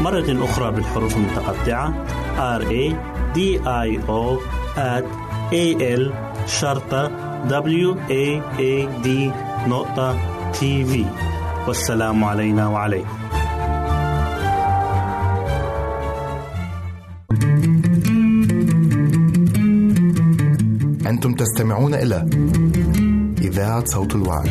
مرة أخرى بالحروف المتقطعة. R A D I O at A L شرطة W A A D نقطة تي في والسلام علينا وعليكم. أنتم تستمعون إلى إذاعة صوت الوعي.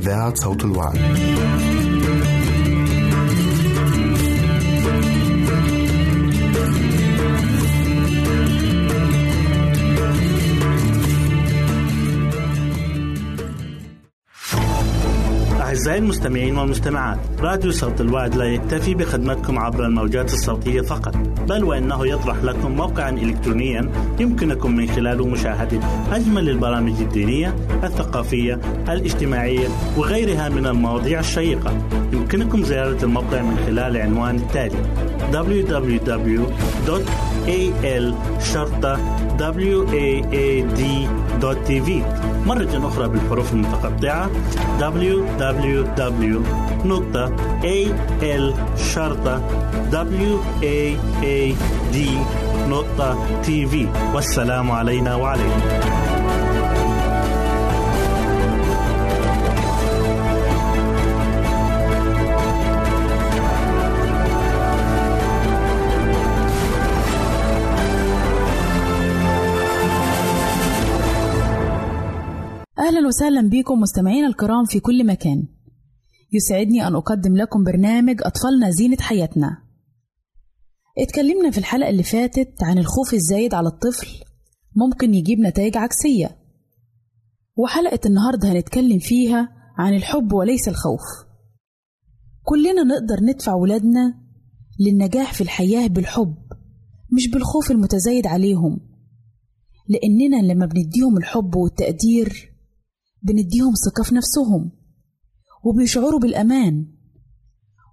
إذاعة صوت الوعد. أعزائي المستمعين والمستمعات راديو صوت الوعد لا يكتفي بخدمتكم عبر الموجات الصوتية فقط بل وإنه يطرح لكم موقعا إلكترونيا يمكنكم من خلاله مشاهدة أجمل البرامج الدينية الثقافية الاجتماعية وغيرها من المواضيع الشيقة. يمكنكم زيارة الموقع من خلال العنوان التالي www.al-waad.tv مرة أخرى بالحروف المتقطعة www.al-waad.tv والسلام علينا وعليكم. وسهلا بكم مستمعينا الكرام في كل مكان. يسعدني أن أقدم لكم برنامج أطفالنا زينة حياتنا. اتكلمنا في الحلقة اللي فاتت عن الخوف الزايد على الطفل ممكن يجيب نتائج عكسية. وحلقة النهاردة هنتكلم فيها عن الحب وليس الخوف. كلنا نقدر ندفع ولادنا للنجاح في الحياة بالحب مش بالخوف المتزايد عليهم. لأننا لما بنديهم الحب والتقدير بنديهم ثقة في نفسهم وبيشعروا بالأمان.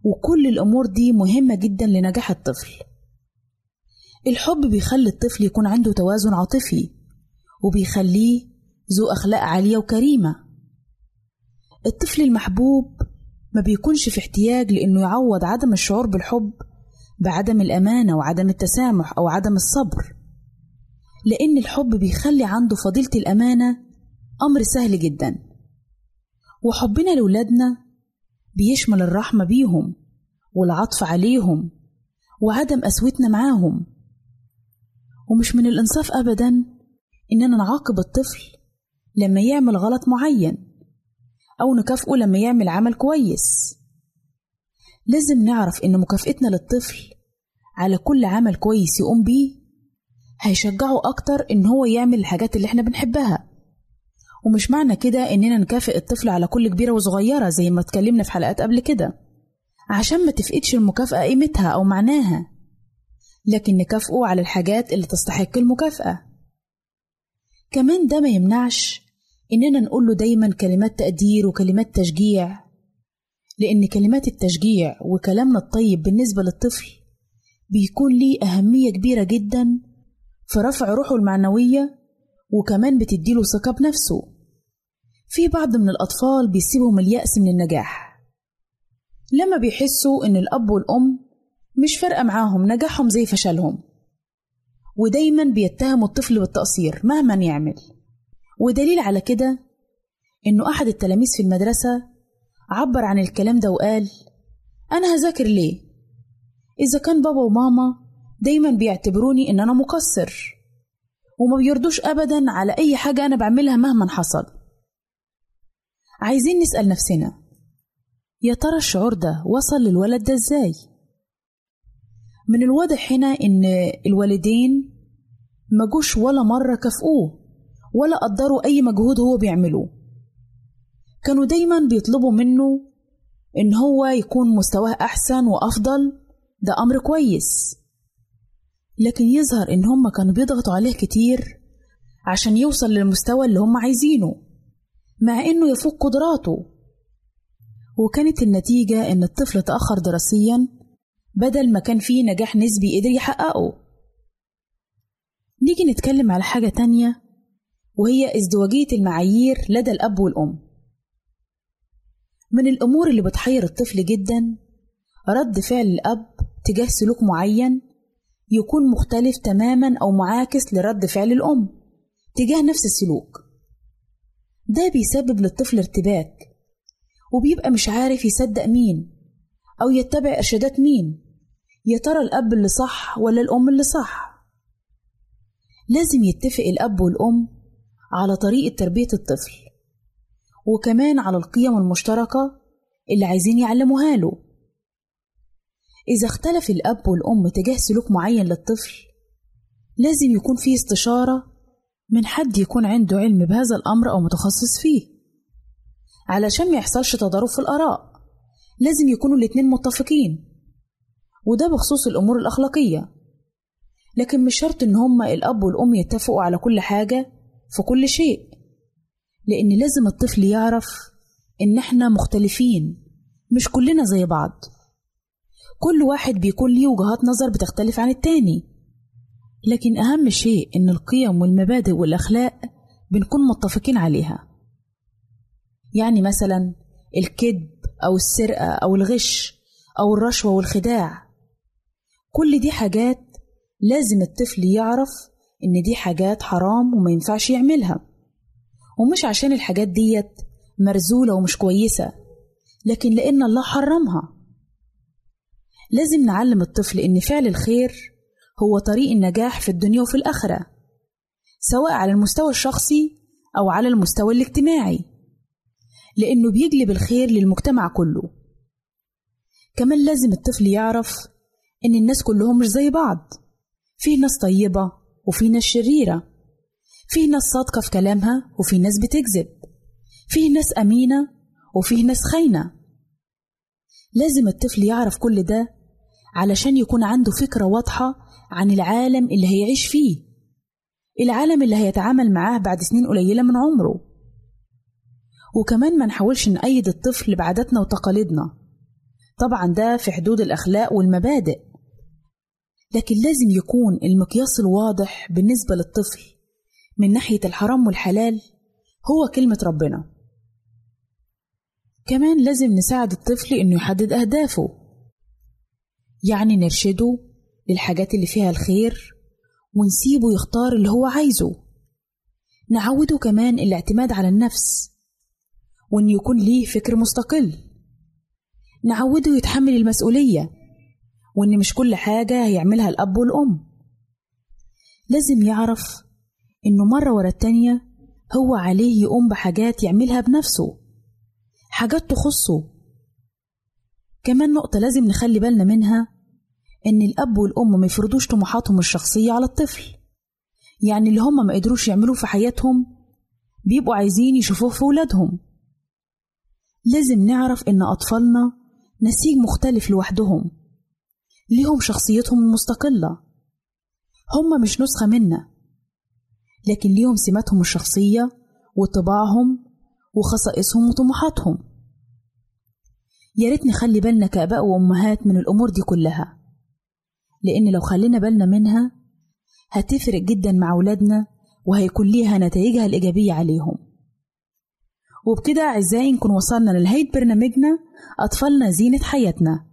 وكل الأمور دي مهمة جدا لنجاح الطفل. الحب بيخلي الطفل يكون عنده توازن عاطفي وبيخليه ذو أخلاق عالية وكريمة. الطفل المحبوب ما بيكونش في احتياج لأنه يعوض عدم الشعور بالحب بعدم الأمانة وعدم التسامح أو عدم الصبر لأن الحب بيخلي عنده فضيلة الأمانة أمر سهل جدا. وحبنا لولادنا بيشمل الرحمة بيهم والعطف عليهم وعدم قسوتنا معاهم. ومش من الإنصاف أبدا إننا نعاقب الطفل لما يعمل غلط معين أو نكافئه لما يعمل عمل كويس. لازم نعرف إن مكافئتنا للطفل على كل عمل كويس يقوم بيه هيشجعه أكتر إن هو يعمل الحاجات اللي إحنا بنحبها. ومش معنى كده إننا نكافئ الطفل على كل كبيرة وصغيرة زي ما اتكلمنا في حلقات قبل كده. عشان ما تفقدش المكافأة قيمتها أو معناها. لكن نكافئه على الحاجات اللي تستحق المكافأة. كمان ده ما يمنعش إننا نقول له دايما كلمات تقدير وكلمات تشجيع. لأن كلمات التشجيع وكلامنا الطيب بالنسبة للطفل بيكون ليه أهمية كبيرة جدا في رفع روحه المعنوية وكمان بتديله ثقة بنفسه. في بعض من الأطفال بيسيبهم اليأس من النجاح. لما بيحسوا إن الأب والأم مش فارقة معاهم نجاحهم زي فشلهم. ودايما بيتهموا الطفل بالتقصير مهما يعمل. ودليل على كده إنه أحد التلاميذ في المدرسة عبر عن الكلام ده وقال أنا هذاكر ليه؟ إذا كان بابا وماما دايما بيعتبروني إن أنا مقصر وما بيرضوش أبدا على أي حاجة أنا بعملها مهما حصل. عايزين نسأل نفسنا يا ترى الشعور ده وصل للولد ده إزاي؟ من الواضح هنا إن الوالدين مجوش ولا مرة كافئوه ولا قدروا أي مجهود هو بيعمله. كانوا دايما بيطلبوا منه إن هو يكون مستواه أحسن وأفضل ده أمر كويس. لكن يظهر إن هم كانوا بيضغطوا عليه كتير عشان يوصل للمستوى اللي هم عايزينه. مع إنه يفوق قدراته. وكانت النتيجة إن الطفل تأخر دراسيا بدل ما كان فيه نجاح نسبي قدر يحققه. نيجي نتكلم على حاجة تانية وهي ازدواجية المعايير لدى الأب والأم. من الأمور اللي بتحير الطفل جدا رد فعل الأب تجاه سلوك معين يكون مختلف تماما أو معاكس لرد فعل الأم تجاه نفس السلوك. ده بيسبب للطفل ارتباك وبيبقى مش عارف يصدق مين أو يتبع إرشادات مين يا ترى الأب اللي صح ولا الأم اللي صح؟ لازم يتفق الأب والأم على طريقة تربية الطفل وكمان على القيم المشتركة اللي عايزين يعلموها له. إذا اختلف الأب والأم تجاه سلوك معين للطفل لازم يكون فيه استشارة من حد يكون عنده علم بهذا الأمر أو متخصص فيه. علشان ما يحصلش تضارب في الآراء. لازم يكونوا الاتنين متفقين. وده بخصوص الأمور الأخلاقية. لكن مش شرط إن هما الأب والأم يتفقوا على كل حاجة في كل شيء. لأن لازم الطفل يعرف إن إحنا مختلفين مش كلنا زي بعض. كل واحد بيكون ليه وجهات نظر بتختلف عن التاني. لكن أهم شيء إن القيم والمبادئ والأخلاق بنكون متفقين عليها. يعني مثلا الكذب أو السرقة أو الغش أو الرشوة والخداع. كل دي حاجات لازم الطفل يعرف إن دي حاجات حرام وما ينفعش يعملها. ومش عشان الحاجات ديت مرزولة ومش كويسة لكن لأن الله حرمها. لازم نعلم الطفل إن فعل الخير هو طريق النجاح في الدنيا وفي الآخرة سواء على المستوى الشخصي أو على المستوى الاجتماعي لأنه بيجلب الخير للمجتمع كله. كمان لازم الطفل يعرف إن الناس كلهم مش زي بعض في ناس طيبة وفي ناس شريرة في ناس صادقة في كلامها وفي ناس بتكذب في ناس أمينة وفي ناس خاينة. لازم الطفل يعرف كل ده علشان يكون عنده فكرة واضحة عن العالم اللي هيعيش فيه. العالم اللي هيتعامل معاه بعد سنين قليلة من عمره. وكمان ما نحاولش نأيد الطفل بعاداتنا وتقاليدنا. طبعا ده في حدود الأخلاق والمبادئ. لكن لازم يكون المقياس الواضح بالنسبة للطفل من ناحية الحرام والحلال هو كلمة ربنا. كمان لازم نساعد الطفل إنه يحدد أهدافه. يعني نرشده للحاجات اللي فيها الخير ونسيبه يختار اللي هو عايزه. نعوده كمان الاعتماد على النفس وإن يكون ليه فكر مستقل. نعوده يتحمل المسؤولية وإن مش كل حاجة هيعملها الأب والأم. لازم يعرف إنه مرة ورا التانية هو عليه يقوم بحاجات يعملها بنفسه حاجات تخصه. كمان نقطة لازم نخلي بالنا منها إن الأب والأم ما يفرضوش طموحاتهم الشخصية على الطفل. يعني اللي هم ما قدروش يعملوه في حياتهم بيبقوا عايزين يشوفوه في ولادهم. لازم نعرف إن أطفالنا نسيج مختلف لوحدهم. ليهم شخصيتهم المستقلة. هم مش نسخة منا. لكن ليهم سماتهم الشخصية وطباعهم وخصائصهم وطموحاتهم. يا ريت نخلي بالنا كآباء وأمهات من الأمور دي كلها. لأن لو خلينا بالنا منها هتفرق جدا مع أولادنا وهيكون ليها نتائجها الإيجابية عليهم. وبكده أعزائي نكون وصلنا لنهاية برنامجنا أطفالنا زينة حياتنا.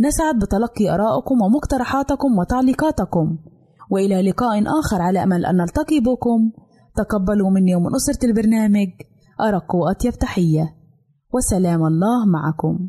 نسعد بتلقي آرائكم ومقترحاتكم وتعليقاتكم. وإلى لقاء آخر على أمل أن نلتقي بكم. تقبلوا مني ومن أسرة البرنامج. أرق وأطيب تحية. وسلام الله معكم.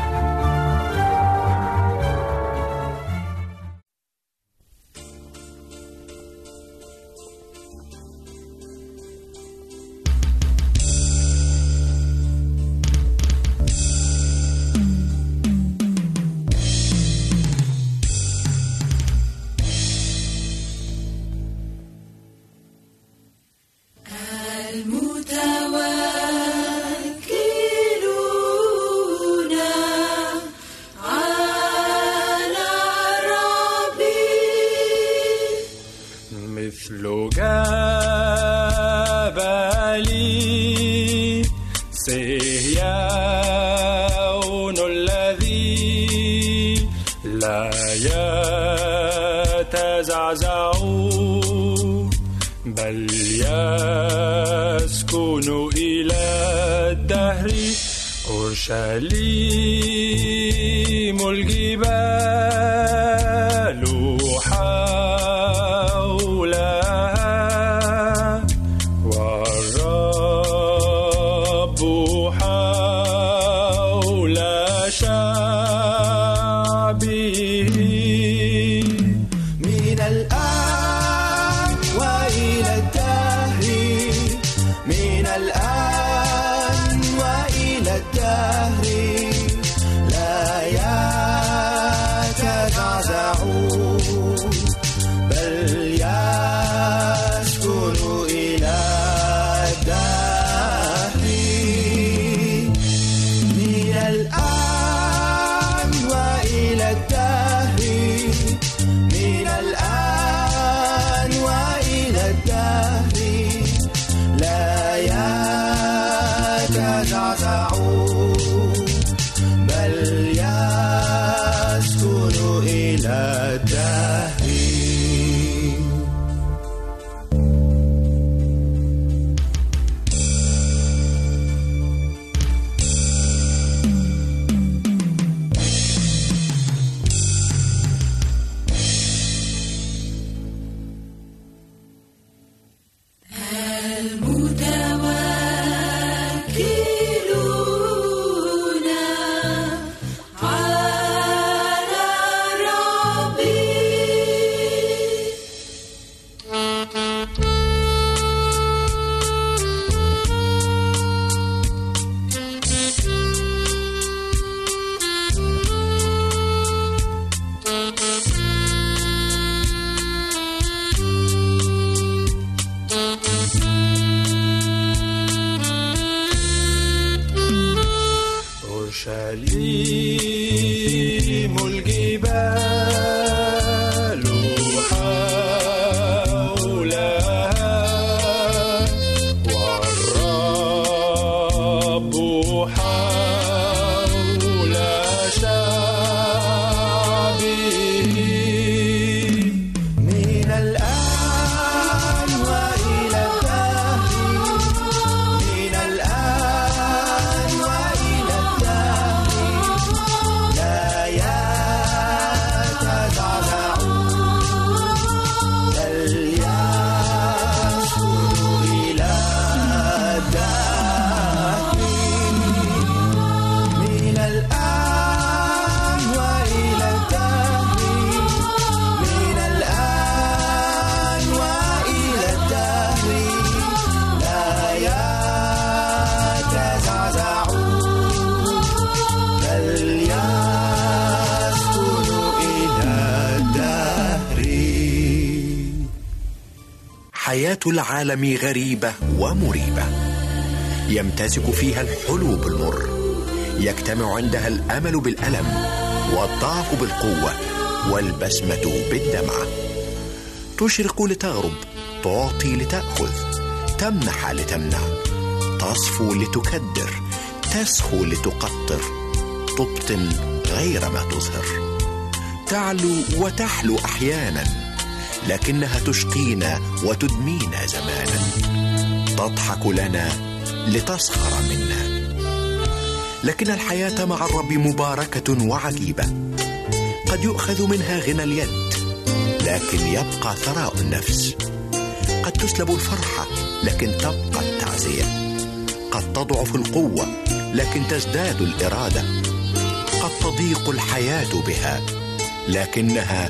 العالم غريبة ومريبة. يمتزج فيها الحلو بالمر يجتمع عندها الأمل بالألم والضعف بالقوة والبسمة بالدمعة تشرق لتغرب تعطي لتأخذ تمنح لتمنع. تصفو لتكدر تسخو لتقطر. تبطن غير ما تظهر. تعلو وتحلو أحيانا. لكنها تشقينا وتدمينا زمانا. تضحك لنا لتسخر منا. لكن الحياة مع الرب مباركة وعجيبة. قد يؤخذ منها غنى اليد لكن يبقى ثراء النفس. قد تسلب الفرحة لكن تبقى التعزية. قد تضعف القوة لكن تزداد الإرادة. قد تضيق الحياة بها لكنها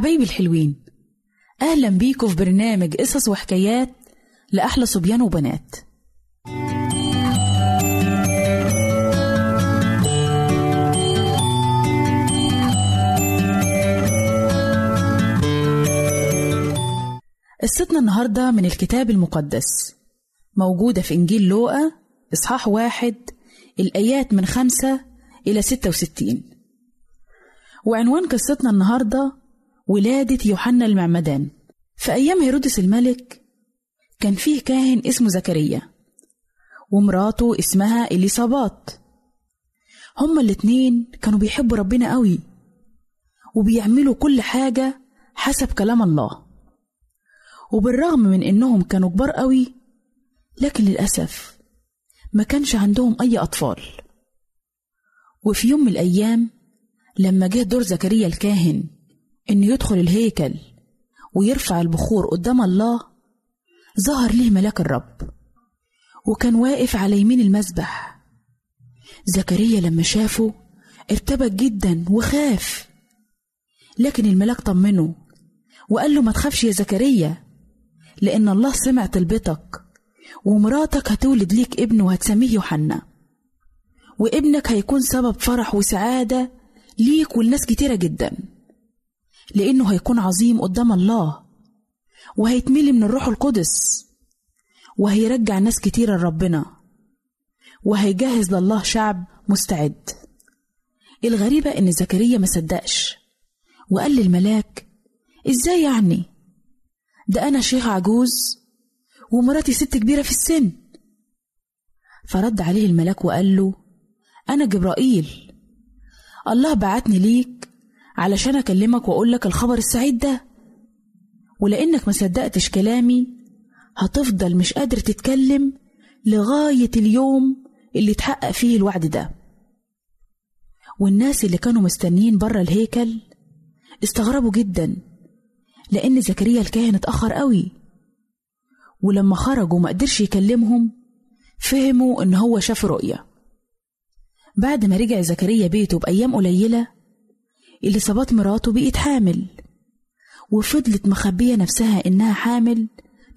حبايبي الحلوين أهلا بيكم في برنامج قصص وحكايات لأحلى صبيان وبنات. قصتنا النهاردة من الكتاب المقدس موجودة في إنجيل لوقا إصحاح واحد الآيات من خمسة إلى ستة وستين. وعنوان قصتنا النهارده ولادة يوحنا المعمدان. في أيام هيرودس الملك كان فيه كاهن اسمه زكريا ومراته اسمها إليصابات. هما الاتنين كانوا بيحبوا ربنا قوي وبيعملوا كل حاجة حسب كلام الله. وبالرغم من إنهم كانوا كبار قوي لكن للأسف ما كانش عندهم أي أطفال. وفي يوم من الأيام لما جه دور زكريا الكاهن إنه يدخل الهيكل ويرفع البخور قدام الله ظهر ليه ملاك الرب وكان واقف على يمين المسبح. زكريا لما شافه ارتبك جدا وخاف لكن الملاك طمنه وقال له ما تخافش يا زكريا لأن الله سمع طلبتك ومراتك هتولد ليك ابن وهتسميه يوحنا وابنك هيكون سبب فرح وسعادة ليك ولناس كتيرة جداً. لأنه هيكون عظيم قدام الله وهيتملي من الروح القدس وهيرجع ناس كتيرة لربنا وهيجهز لله شعب مستعد. الغريبة إن زكريا ما صدقش وقال للملاك إزاي يعني؟ ده أنا شيخ عجوز ومراتي ست كبيرة في السن. فرد عليه الملاك وقال له أنا جبرائيل الله بعتني ليك علشان أكلمك وأقولك الخبر السعيد ده. ولأنك ما صدقتش كلامي هتفضل مش قادر تتكلم لغاية اليوم اللي اتحقق فيه الوعد ده. والناس اللي كانوا مستنيين بره الهيكل استغربوا جدا لأن زكريا الكاهن اتأخر قوي. ولما خرجوا ما قدرش يكلمهم فهموا إن هو شاف رؤية. بعد ما رجع زكريا بيته بأيام قليلة إليصابات مراته بقت حامل. وفضلت مخبية نفسها إنها حامل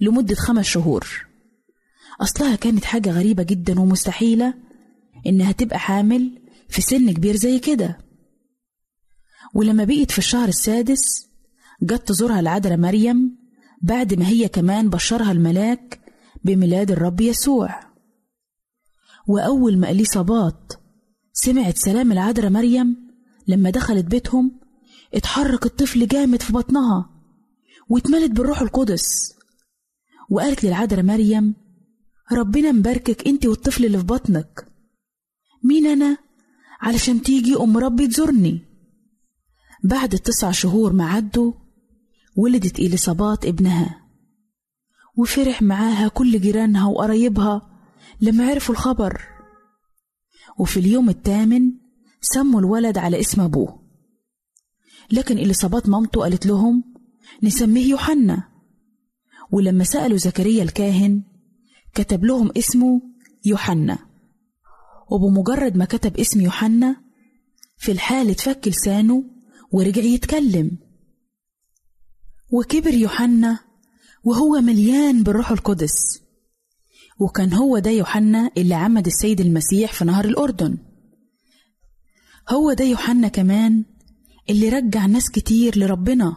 لمدة خمس شهور. أصلها كانت حاجة غريبة جدا ومستحيلة إنها تبقى حامل في سن كبير زي كده. ولما بقيت في الشهر السادس جت تزورها العذراء مريم بعد ما هي كمان بشرها الملاك بميلاد الرب يسوع. وأول ما إليصابات سمعت سلام العذراء مريم لما دخلت بيتهم اتحرك الطفل جامد في بطنها واتملت بالروح القدس. وقالت للعذراء مريم ربنا مباركك انت والطفل اللي في بطنك. مين أنا علشان تيجي أم ربي تزورني؟ بعد التسع شهور ما عدوا ولدت إليصابات ابنها وفرح معاها كل جيرانها وقرايبها لما عرفوا الخبر. وفي اليوم الثامن سموا الولد على اسم أبوه. لكن إليصابات مامته قالت لهم نسميه يوحنا. ولما سألوا زكريا الكاهن كتب لهم اسمه يوحنا. وبمجرد ما كتب اسم يوحنا في الحال اتفك لسانه ورجع يتكلم. وكبر يوحنا وهو مليان بالروح القدس. وكان هو ده يوحنا اللي عمد السيد المسيح في نهر الأردن. هو ده يوحنا كمان اللي رجع ناس كتير لربنا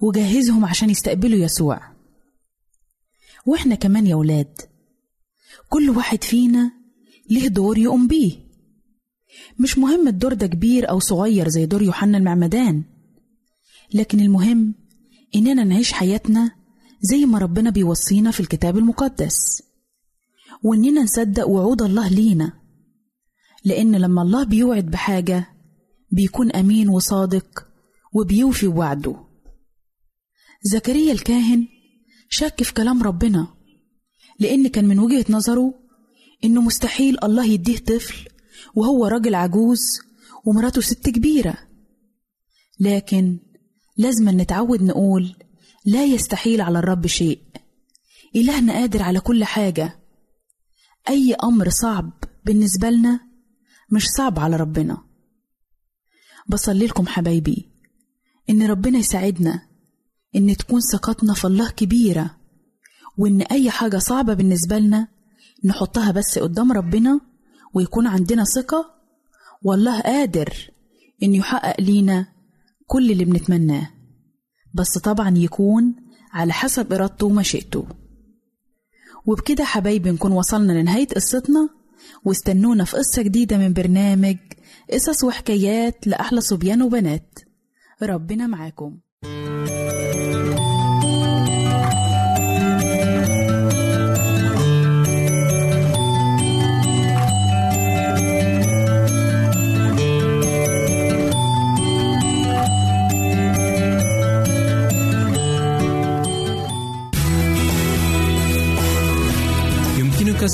وجهزهم عشان يستقبلوا يسوع. وإحنا كمان يا ولاد كل واحد فينا ليه دور يقوم بيه. مش مهم الدور ده كبير أو صغير زي دور يوحنا المعمدان لكن المهم إننا نعيش حياتنا زي ما ربنا بيوصينا في الكتاب المقدس وإننا نصدق وعود الله لينا. لأن لما الله بيوعد بحاجة بيكون أمين وصادق وبيوفي بوعده زكريا الكاهن شك في كلام ربنا لأن كان من وجهة نظره إنه مستحيل الله يديه طفل وهو راجل عجوز ومراته ست كبيرة. لكن لازم نتعود نقول لا يستحيل على الرب شيء. إلهنا قادر على كل حاجة. أي أمر صعب بالنسبة لنا مش صعب على ربنا. بصلي لكم حبايبي إن ربنا يساعدنا إن تكون ثقتنا في الله كبيرة وإن أي حاجة صعبة بالنسبة لنا نحطها بس قدام ربنا ويكون عندنا ثقة والله قادر إن يحقق لينا كل اللي بنتمناه. بس طبعا يكون على حسب إرادته ومشيئته. وبكده حبايبي نكون وصلنا لنهاية قصتنا. واستنونا في قصة جديدة من برنامج قصص وحكايات لأحلى صبيان وبنات. ربنا معاكم.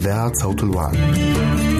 إذاعة صوت الوعي.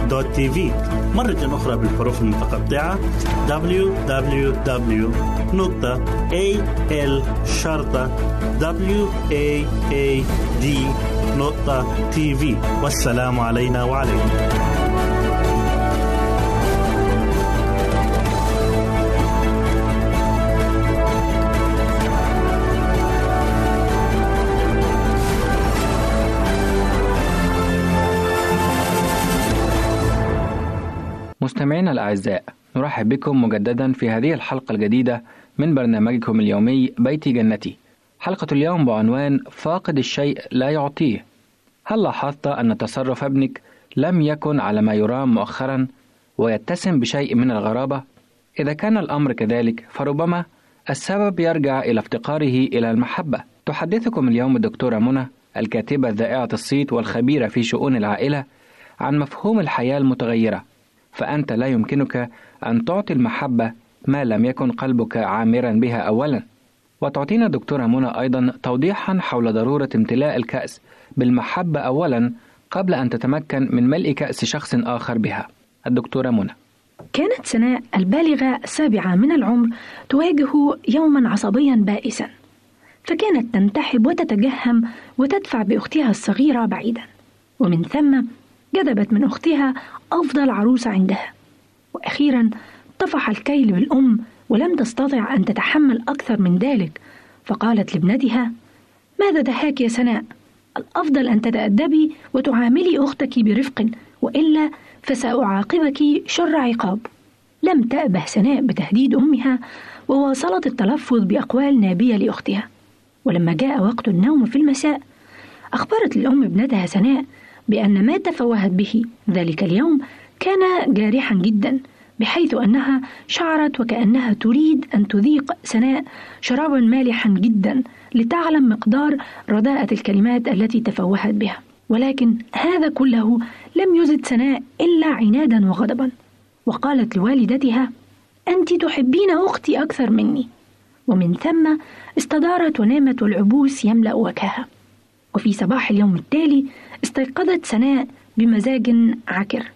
waad.tv مرة أخرى بالحروف المتقطعة www.al-waad.tv والسلام علينا وعليكم. مستمعينا الأعزاء نرحب بكم مجددا في هذه الحلقة الجديدة من برنامجكم اليومي بيتي جنتي. حلقة اليوم بعنوان فاقد الشيء لا يعطيه. هل لاحظت أن تصرف ابنك لم يكن على ما يرام مؤخرا ويتسم بشيء من الغرابة؟ إذا كان الأمر كذلك فربما السبب يرجع إلى افتقاره إلى المحبة. تحدثكم اليوم الدكتورة منى الكاتبة ذائعة الصيت والخبيرة في شؤون العائلة عن مفهوم الحياة المتغيرة. فأنت لا يمكنك أن تعطي المحبة ما لم يكن قلبك عامرا بها أولا. وتعطينا دكتورة منى أيضا توضيحا حول ضرورة امتلاء الكأس بالمحبة أولا قبل أن تتمكن من ملء كأس شخص آخر بها. الدكتورة منى. كانت سناء البالغة السابعة من العمر تواجه يوما عصبيا بائسا. فكانت تنتحب وتتجهم وتدفع بأختها الصغيرة بعيدا. ومن ثم جذبت من أختها أفضل عروسة عندها. وأخيرا طفح الكيل بالأم ولم تستطع أن تتحمل أكثر من ذلك. فقالت لابنتها ماذا دهاك يا سناء؟ الأفضل أن تتأدبي وتعاملي أختك برفق وإلا فسأعاقبك شر عقاب. لم تأبه سناء بتهديد أمها وواصلت التلفظ بأقوال نابية لأختها. ولما جاء وقت النوم في المساء أخبرت الأم ابنتها سناء بأن ما تفوهت به. ذلك اليوم كان جارحا جدا بحيث أنها شعرت وكأنها تريد أن تذيق سناء شرابا مالحا جدا لتعلم مقدار رداءة الكلمات التي تفوهت بها. ولكن هذا كله لم يزد سناء إلا عنادا وغضبا. وقالت لوالدتها أنت تحبين أختي أكثر مني. ومن ثم استدارت ونامت والعبوس يملأ وجهها وفي صباح اليوم التالي استيقظت سناء بمزاج عكر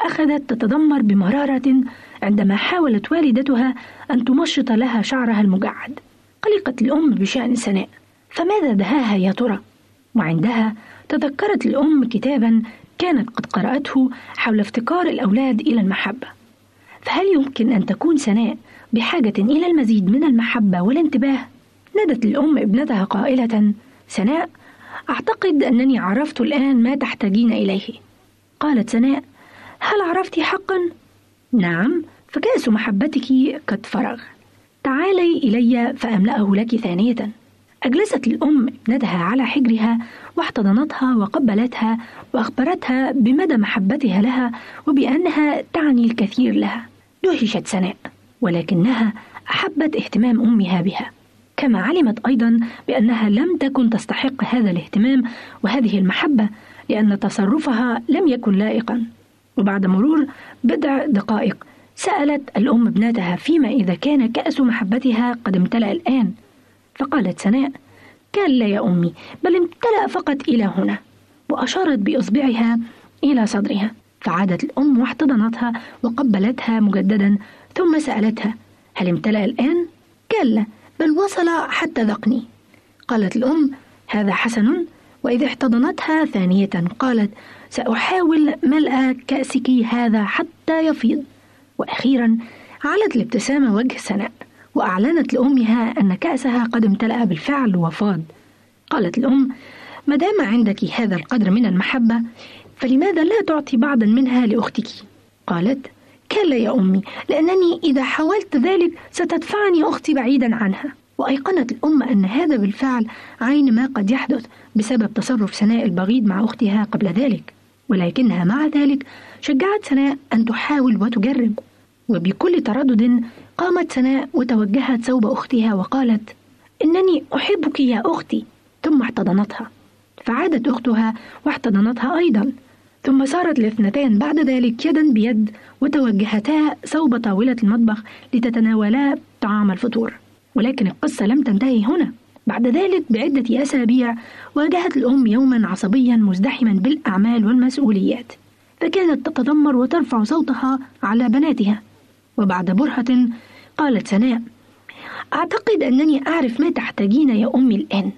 أخذت تتذمر بمرارة عندما حاولت والدتها أن تمشط لها شعرها المجعد قلقت الأم بشأن سناء فماذا دهاها يا ترى؟ وعندها تذكرت الأم كتابا كانت قد قرأته حول افتقار الأولاد إلى المحبة فهل يمكن أن تكون سناء بحاجة إلى المزيد من المحبة والانتباه؟ نادت الأم ابنتها قائلة سناء أعتقد أنني عرفت الآن ما تحتاجين إليه. قالت سناء هل عرفت حقا؟ نعم فكأس محبتك قد فرغ. تعالي إلي فأملأه لك ثانية. أجلست الأم ابنتها على حجرها واحتضنتها وقبلتها وأخبرتها بمدى محبتها لها وبأنها تعني الكثير لها. دهشت سناء ولكنها أحبت اهتمام أمها بها. كما علمت أيضا بأنها لم تكن تستحق هذا الاهتمام وهذه المحبة لأن تصرفها لم يكن لائقا. وبعد مرور بضع دقائق سألت الأم ابنتها فيما إذا كان كأس محبتها قد امتلأ الآن. فقالت سناء كلا يا أمي بل امتلأ فقط إلى هنا. وأشارت بإصبعها إلى صدرها. فعادت الأم واحتضنتها وقبلتها مجددا ثم سألتها هل امتلأ الآن؟ كلا. بل وصل حتى ذقني. قالت الأم هذا حسن وإذا احتضنتها ثانية قالت سأحاول ملء كأسك هذا حتى يفيض. وأخيرا علت الابتسامة وجه سناء وأعلنت لأمها أن كأسها قد امتلأ بالفعل وفاض. قالت الأم ما دام عندك هذا القدر من المحبة فلماذا لا تعطي بعضا منها لأختك؟ قالت كلا يا أمي لأنني إذا حاولت ذلك ستدفعني أختي بعيدا عنها. وأيقنت الأم أن هذا بالفعل عين ما قد يحدث بسبب تصرف سناء البغيض مع أختها قبل ذلك. ولكنها مع ذلك شجعت سناء أن تحاول وتجرب. وبكل تردد قامت سناء وتوجهت ثوب أختها وقالت إنني أحبك يا أختي. ثم احتضنتها. فعادت أختها واحتضنتها أيضا. ثم سارت الاثنتان بعد ذلك يدا بيد وتوجهتا صوب طاولة المطبخ لتتناولا طعام الفطور. ولكن القصة لم تنتهي هنا. بعد ذلك بعدة أسابيع واجهت الأم يوما عصبيا مزدحما بالأعمال والمسؤوليات. فكانت تتذمر وترفع صوتها على بناتها. وبعد برهة قالت سناء أعتقد أنني أعرف ما تحتاجين يا أمي الآن.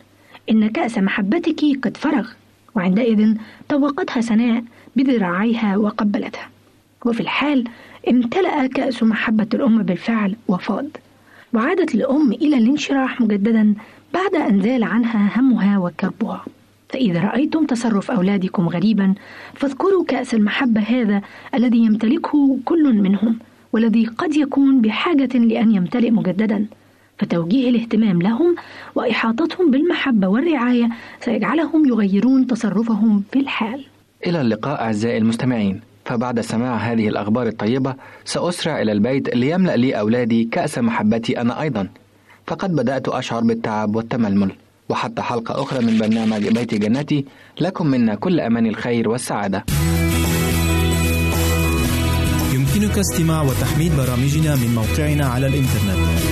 إن كأس محبتك قد فرغ. وعندئذ طوقتها سناء بذراعيها وقبلتها. وفي الحال امتلأ كأس محبة الأم بالفعل وفاض. وعادت الأم إلى الانشراح مجددا بعد أن زال عنها همها وكربها فإذا رأيتم تصرف أولادكم غريبا فاذكروا كأس المحبة هذا الذي يمتلكه كل منهم والذي قد يكون بحاجة لأن يمتلئ مجددا. فتوجيه الاهتمام لهم وإحاطتهم بالمحبة والرعاية سيجعلهم يغيرون تصرفهم في الحال. إلى اللقاء أعزائي المستمعين. فبعد سماع هذه الأخبار الطيبة سأسرع إلى البيت ليملأ لي أولادي كأس محبتي أنا أيضا. فقد بدأت أشعر بالتعب والتململ. وحتى حلقة أخرى من برنامج بيت جنتي لكم منا كل أمان الخير والسعادة. يمكنك استماع وتحميل برامجنا من موقعنا على الإنترنت.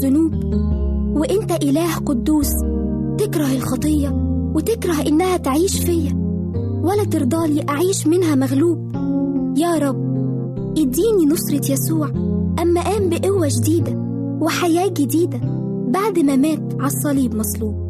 الذنوب. وإنت إله قدوس تكره الخطية وتكره إنها تعيش فيا ولا ترضالي أعيش منها مغلوب. يا رب اديني نصرة يسوع أما قام بقوة جديدة وحياة جديدة بعد ما مات على الصليب مصلوب.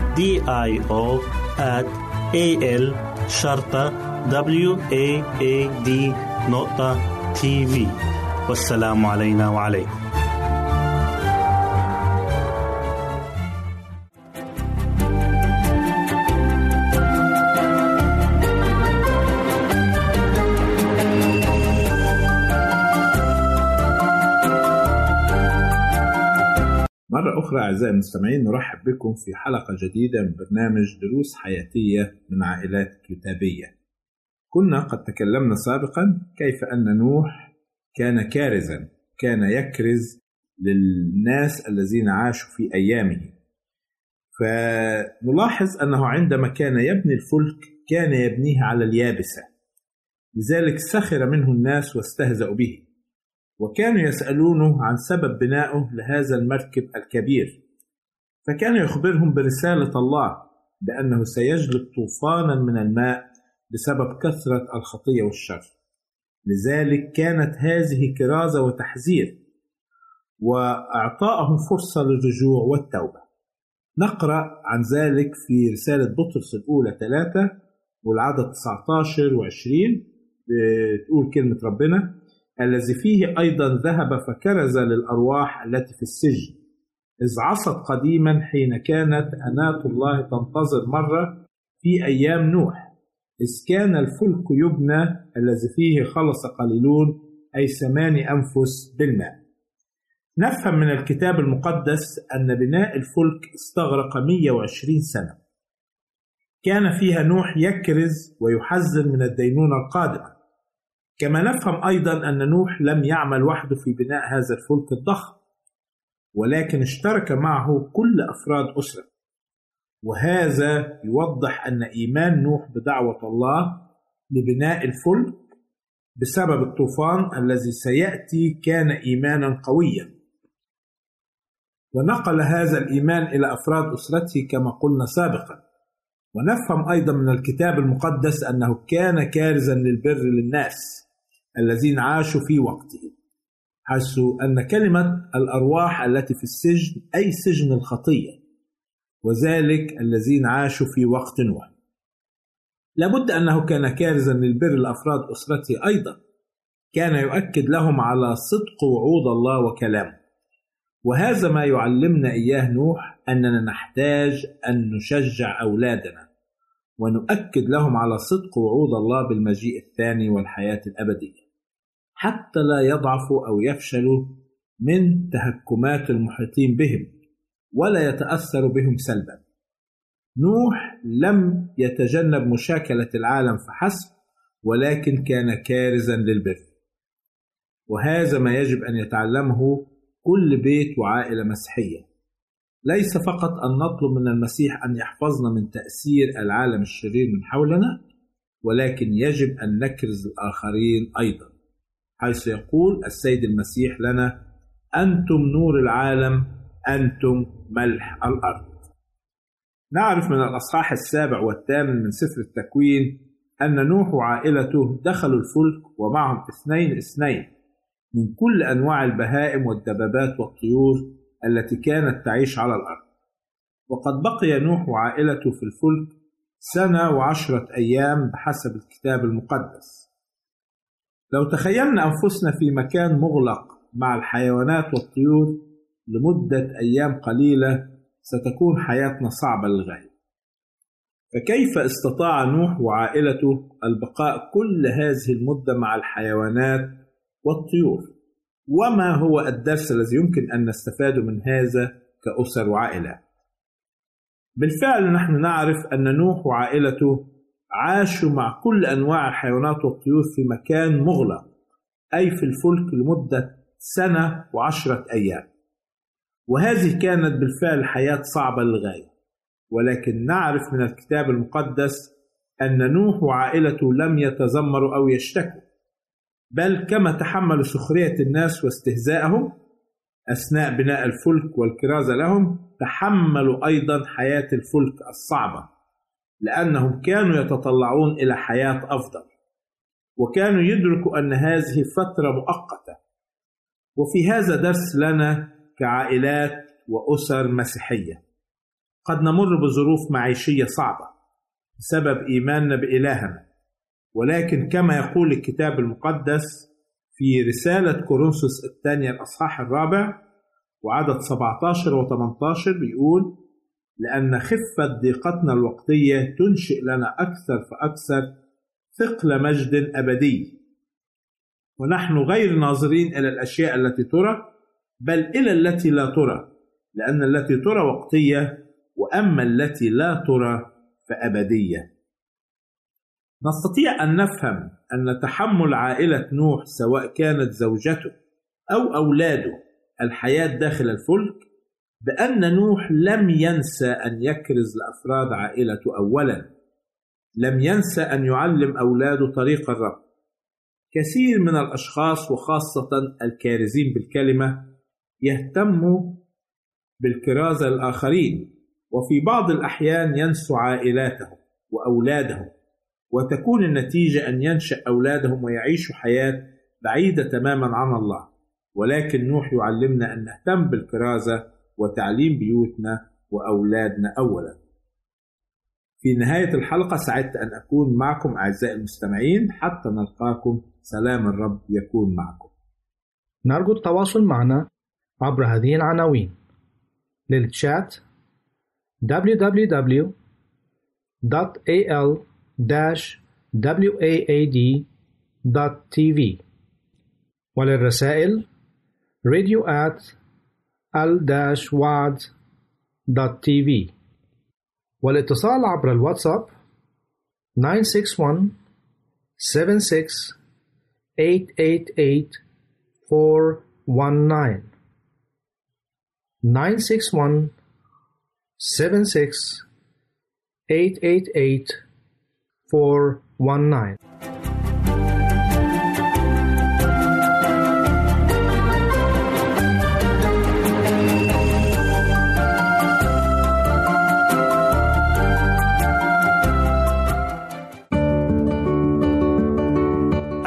D I O at A L شرطة W A A D نقطة تي في والسلام علينا وعليكم. أخرى أعزائي المستمعين نرحب بكم في حلقة جديدة من برنامج دروس حياتية من عائلات كتابية. كنا قد تكلمنا سابقا كيف أن نوح كان كارزا، كان يكرز للناس الذين عاشوا في أيامه. فنلاحظ أنه عندما كان يبني الفلك كان يبنيه على اليابسة. لذلك سخر منه الناس واستهزأوا به. وكانوا يسألونه عن سبب بنائه لهذا المركب الكبير. فكان يخبرهم برسالة الله بأنه سيجلب طوفانا من الماء بسبب كثرة الخطية والشر. لذلك كانت هذه كرازة وتحذير وإعطائهم فرصة للرجوع والتوبة. نقرأ عن ذلك في رسالة بطرس الأولى ثلاثة والعدد 19 و20 بتقول كلمة ربنا الذي فيه أيضا ذهب فكرز للأرواح التي في السجن. إذ عصت قديما حين كانت أناة الله تنتظر مرة في أيام نوح. إذ كان الفلك يبنى الذي فيه خلص قليلون أي ثماني أنفس بالماء. نفهم من الكتاب المقدس أن بناء الفلك استغرق 120 سنة. كان فيها نوح يكرز ويحذر من الدينونة القادمة. كما نفهم أيضا أن نوح لم يعمل وحده في بناء هذا الفلك الضخم ولكن اشترك معه كل أفراد أسرة. وهذا يوضح أن إيمان نوح بدعوة الله لبناء الفلك بسبب الطوفان الذي سيأتي كان إيمانا قويا. ونقل هذا الإيمان إلى أفراد أسرته كما قلنا سابقا. ونفهم أيضا من الكتاب المقدس أنه كان كارزا للبر للناس. الذين عاشوا في وقته حيث أن كلمة الأرواح التي في السجن أي سجن الخطية وذلك الذين عاشوا في وقت نوح لابد أنه كان كارزا للبر لأفراد أسرته أيضا كان يؤكد لهم على صدق وعود الله وكلامه. وهذا ما يعلمنا إياه نوح أننا نحتاج أن نشجع أولادنا ونؤكد لهم على صدق وعود الله بالمجيء الثاني والحياة الأبدية. حتى لا يضعفوا أو يفشلوا من تهكمات المحيطين بهم ولا يتأثروا بهم سلبا. نوح لم يتجنب مشاكلة العالم فحسب ولكن كان كارزا للبر. وهذا ما يجب أن يتعلمه كل بيت وعائلة مسيحية. ليس فقط أن نطلب من المسيح أن يحفظنا من تأثير العالم الشرير من حولنا ولكن يجب أن نكرز الآخرين أيضا. حيث يقول السيد المسيح لنا أنتم نور العالم أنتم ملح الأرض. نعرف من الأصحاح السابع والثامن من سفر التكوين أن نوح وعائلته دخلوا الفلك ومعهم اثنين اثنين من كل أنواع البهائم والدبابات والطيور التي كانت تعيش على الأرض. وقد بقي نوح وعائلته في الفلك سنة وعشرة أيام بحسب الكتاب المقدس. لو تخيلنا أنفسنا في مكان مغلق مع الحيوانات والطيور لمدة أيام قليلة ستكون حياتنا صعبة للغاية. فكيف استطاع نوح وعائلته البقاء كل هذه المدة مع الحيوانات والطيور؟ وما هو الدرس الذي يمكن أن نستفاده من هذا كأسر وعائلات بالفعل نحن نعرف أن نوح وعائلته عاشوا مع كل أنواع الحيوانات والطيور في مكان مغلق أي في الفلك لمدة سنة وعشرة أيام. وهذه كانت بالفعل حياة صعبة للغاية. ولكن نعرف من الكتاب المقدس أن نوح وعائلته لم يتذمروا أو يشتكوا بل كما تحملوا سخرية الناس واستهزاءهم أثناء بناء الفلك والكرازة لهم تحملوا أيضا حياة الفلك الصعبة. لأنهم كانوا يتطلعون إلى حياة أفضل. وكانوا يدركوا أن هذه فترة مؤقتة. وفي هذا درس لنا كعائلات وأسر مسيحية. قد نمر بظروف معيشية صعبة بسبب إيماننا بإلهنا. ولكن كما يقول الكتاب المقدس في رسالة كورنثوس الثانية الأصحاح الرابع وعدد 17 و 18 بيقول لأن خفة ضيقتنا الوقتية تنشئ لنا أكثر فأكثر ثقل مجد أبدي. ونحن غير ناظرين إلى الأشياء التي ترى بل إلى التي لا ترى. لأن التي ترى وقتية وأما التي لا ترى فأبدية. نستطيع أن نفهم أن تحمل عائلة نوح سواء كانت زوجته أو أولاده الحياة داخل الفلك بأن نوح لم ينسى أن يكرز لأفراد عائلته أولا. لم ينسى أن يعلم أولاده طريق الرب. كثير من الأشخاص وخاصة الكارزين بالكلمة يهتموا بالكرازة الآخرين وفي بعض الأحيان ينسوا عائلاتهم وأولادهم وتكون النتيجة أن ينشأ أولادهم ويعيشوا حياة بعيدة تماما عن الله. ولكن نوح يعلمنا أن نهتم بالكرازة وتعليم بيوتنا وأولادنا أولا. في نهاية الحلقة سعدت أن أكون معكم أعزائي المستمعين. حتى نلقاكم. سلام الرب يكون معكم. نرجو التواصل معنا عبر هذه العناوين. للتشات www.al-waad.tv وللرسائل radio at al-waad.tv والاتصال عبر الواتساب 961 76 888 419 961 76 888 419